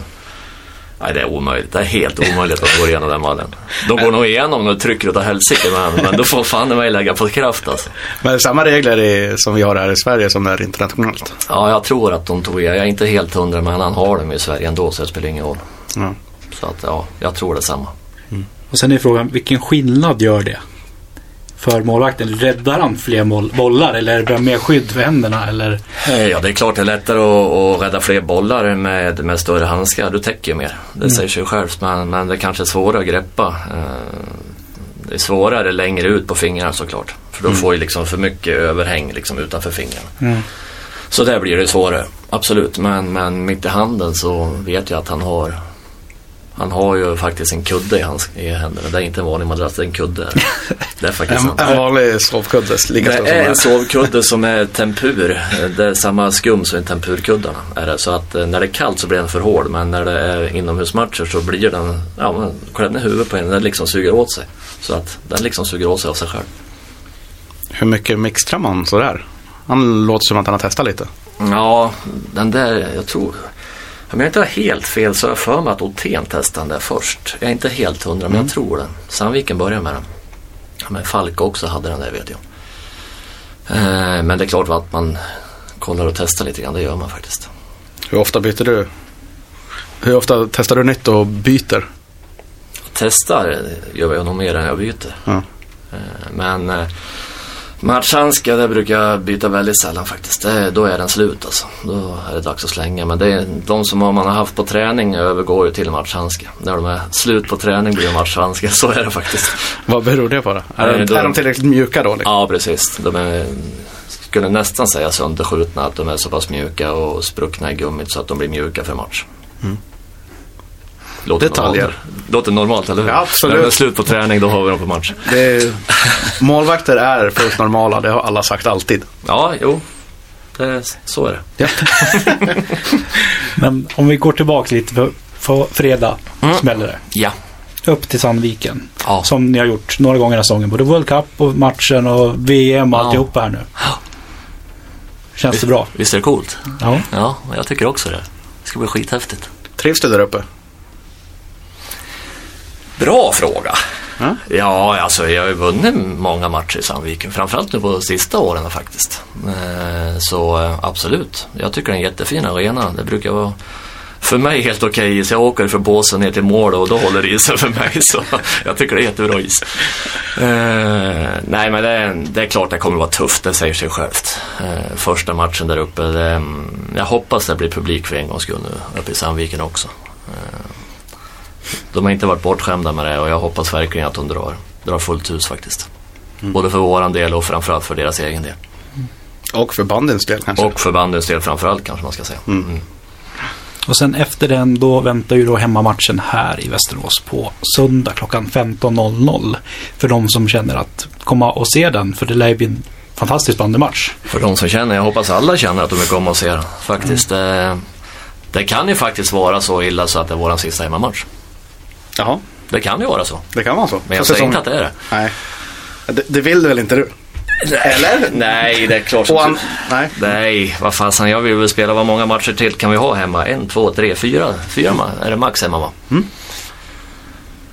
Nej, det är omöjligt. Det är helt omöjligt att gå igenom den mallen. De går nog igenom och trycker utav helsike men, men då får fan mig lägga på kraft alltså. Men är samma regler i, som vi har här i Sverige som är internationellt. Ja, jag tror att de tog Jag är inte helt hundra men han har dem i Sverige ändå så det spelar ingen roll. Ja. Så att ja, jag tror detsamma. Och sen är frågan, vilken skillnad gör det? För målvakten? Räddar han fler mål, bollar eller är det bara mer skydd för händerna? Eller? Eh, Ja, det är klart det är lättare att, att rädda fler bollar med, med större handskar. Du täcker ju mer. Det säger sig självt. Men, men det kanske är svårare att greppa. Eh, Det är svårare längre ut på fingrarna såklart. För då får ju liksom för mycket överhäng liksom utanför fingrarna. Mm. Så där blir det svårare. Absolut. Men, men mitt i handen så vet jag att han har han har ju faktiskt en kudde i, hans, i händerna. Det är inte en vanlig madrass, det är en kudde. Det är faktiskt En, en vanlig sovkudde, lika Det är en sovkudde (laughs) som är tempur. Det är samma skum som i tempurkuddarna. Är det. Så att eh, när det är kallt så blir den för hård men när det är inomhusmatcher så blir den, ja men klämmer huvudet på en, den liksom suger åt sig. Så att den liksom suger åt sig av sig själv. Hur mycket mixtrar man sådär? Han låter som att han har testat lite. Ja, den där, jag tror, om jag inte har helt fel så har jag för mig att Ottén testade den där först. Jag är inte helt hundra men jag tror det. Sandviken började med den. Men Falk också hade den där vet jag. Eh, men det är klart att man kollar och testar lite grann, det gör man faktiskt. Hur ofta byter du? Hur ofta testar du nytt och byter? testar gör jag nog mer än jag byter. Eh, Men eh, matchhandskar det brukar jag byta väldigt sällan faktiskt. Det, då är den slut alltså. Då är det dags att slänga. Men det är, de som man har haft på träning övergår ju till matchhandskar. När de är slut på träning blir det matchhandskar. (laughs) Så är det faktiskt. Vad beror det på då? Är, Nej, de, då- är de tillräckligt mjuka då? Liksom? Ja, precis. De är, skulle nästan säga sönderskjutna. Att de är så pass mjuka och spruckna i gummit så att de blir mjuka för match. Låter Detaljer. Normalt. Låter normalt, eller hur? Ja, absolut. När det är slut på träning, då har vi dem på match. Det är, målvakter är fullt normala, det har alla sagt alltid. Ja, jo. Det, så är det. Ja. (laughs) Men om vi går tillbaka lite för, för fredag Mm. smäller det. Ja. Upp till Sandviken. Ja. Som ni har gjort några gånger i den här säsongen. Både World Cup och matchen och VM och Ja. alltihopa här nu. Känns det bra? Visst är det coolt? Ja. Ja, jag tycker också det. Det ska bli skithäftigt. Trivs du där uppe? Bra fråga. Ja. Ja, alltså jag har ju vunnit många matcher i Sandviken. Framförallt nu på sista åren faktiskt. Eh, Så eh, absolut. Jag tycker det är en jättefin arena. Det brukar vara för mig helt okej is. Jag åker för båsen ner till mål och då håller isen för mig. Så (laughs) jag tycker det är jättebra is. Eh, nej men det är, det är klart det kommer vara tufft, det säger sig självt. Eh, första matchen där uppe. Det, mm, jag hoppas det blir publik för en gångs skull nu uppe i Sandviken också. Eh, de har inte varit bortskämda med det och jag hoppas verkligen att de drar, drar fullt hus faktiskt. Både för våran del och framförallt för deras egen del. Och för bandens del kanske? Och för bandens del framförallt kanske man ska säga. Mm. Och sen efter den då väntar ju då hemmamatchen här i Västerås på söndag klockan 15.00. För de som känner att komma och se den. För det lär ju bli en fantastisk bandymatch. För de som känner, jag hoppas alla känner att de vill komma och se den. Faktiskt. Eh, det kan ju faktiskt vara så illa så att det är våran sista hemmamatch. Jaha, Det kan ju vara så. det kan vara så. Men jag säger inte att det är det. Nej. Det, det vill väl inte du? Eller? Nej, det är klart som an, nej. Nej, vad fasen, jag vill väl spela, vad många matcher till kan vi ha hemma? En, två, tre, fyra? Fyra är det max hemma va? Mm.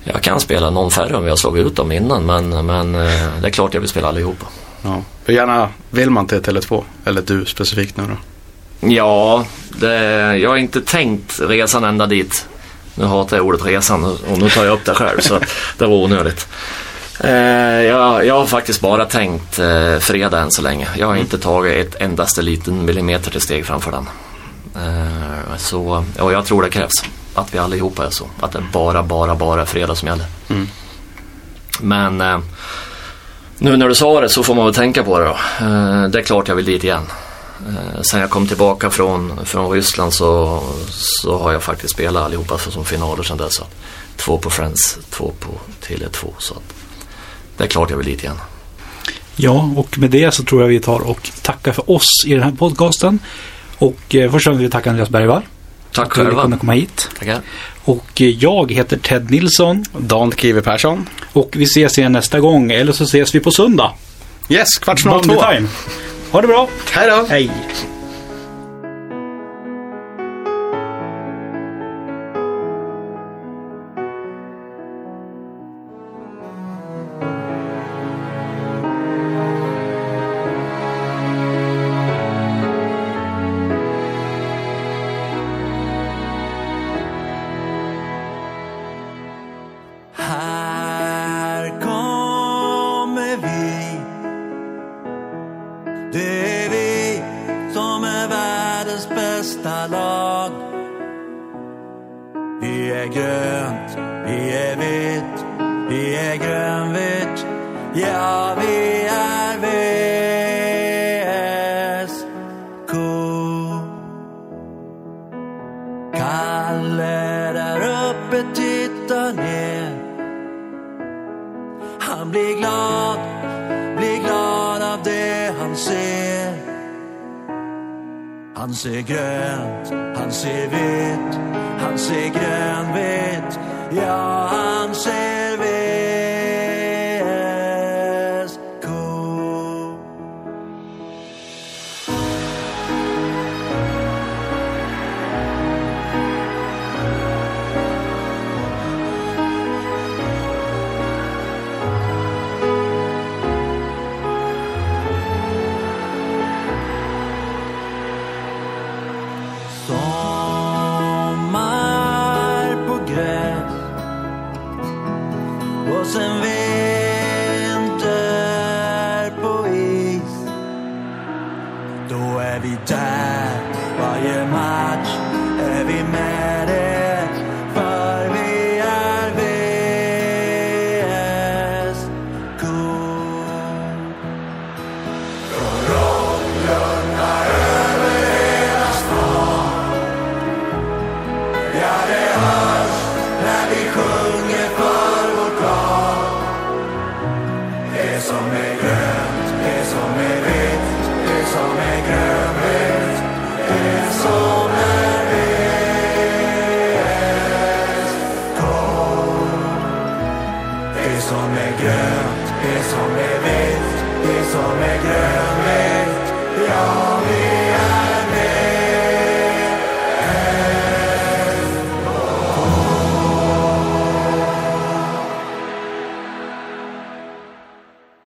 Jag kan spela någon färre om har slagit ut dem innan, men, men eh, det är klart jag vill spela allihopa. Ja. Hur gärna vill man till Tele2? Eller du specifikt nu då? Ja, det, jag har inte tänkt resan ända dit. Nu hatar jag ordet resan och nu tar jag upp det själv så det var onödigt. Eh, jag, jag har faktiskt bara tänkt eh, fredag än så länge. Jag har inte tagit ett endaste liten millimeter till steg framför den. Eh, så, och jag tror det krävs att vi allihopa är så. Att det bara, bara, bara är fredag som gäller. Mm. Men eh, nu när du sa det så får man väl tänka på det då. Eh, det är klart jag vill dit igen. Eh, sen jag kom tillbaka från, från Ryssland så, så har jag faktiskt spelat allihopa för, som finaler sedan dess. Två på Friends, två på Tele2. Så att det är klart jag vill dit igen. Ja, och med det så tror jag vi tar och tackar för oss i den här podcasten. Och eh, först vill vi tacka Andreas Bergvall. Tack att du kunde själva. komma hit. Tackar. Och eh, jag heter Ted Nilsson. Dan Kiwi Persson. Och vi ses igen nästa gång. Eller så ses vi på söndag. Yes, kvart snart Bandy två. time. Ha det bra. Hej då! Hej.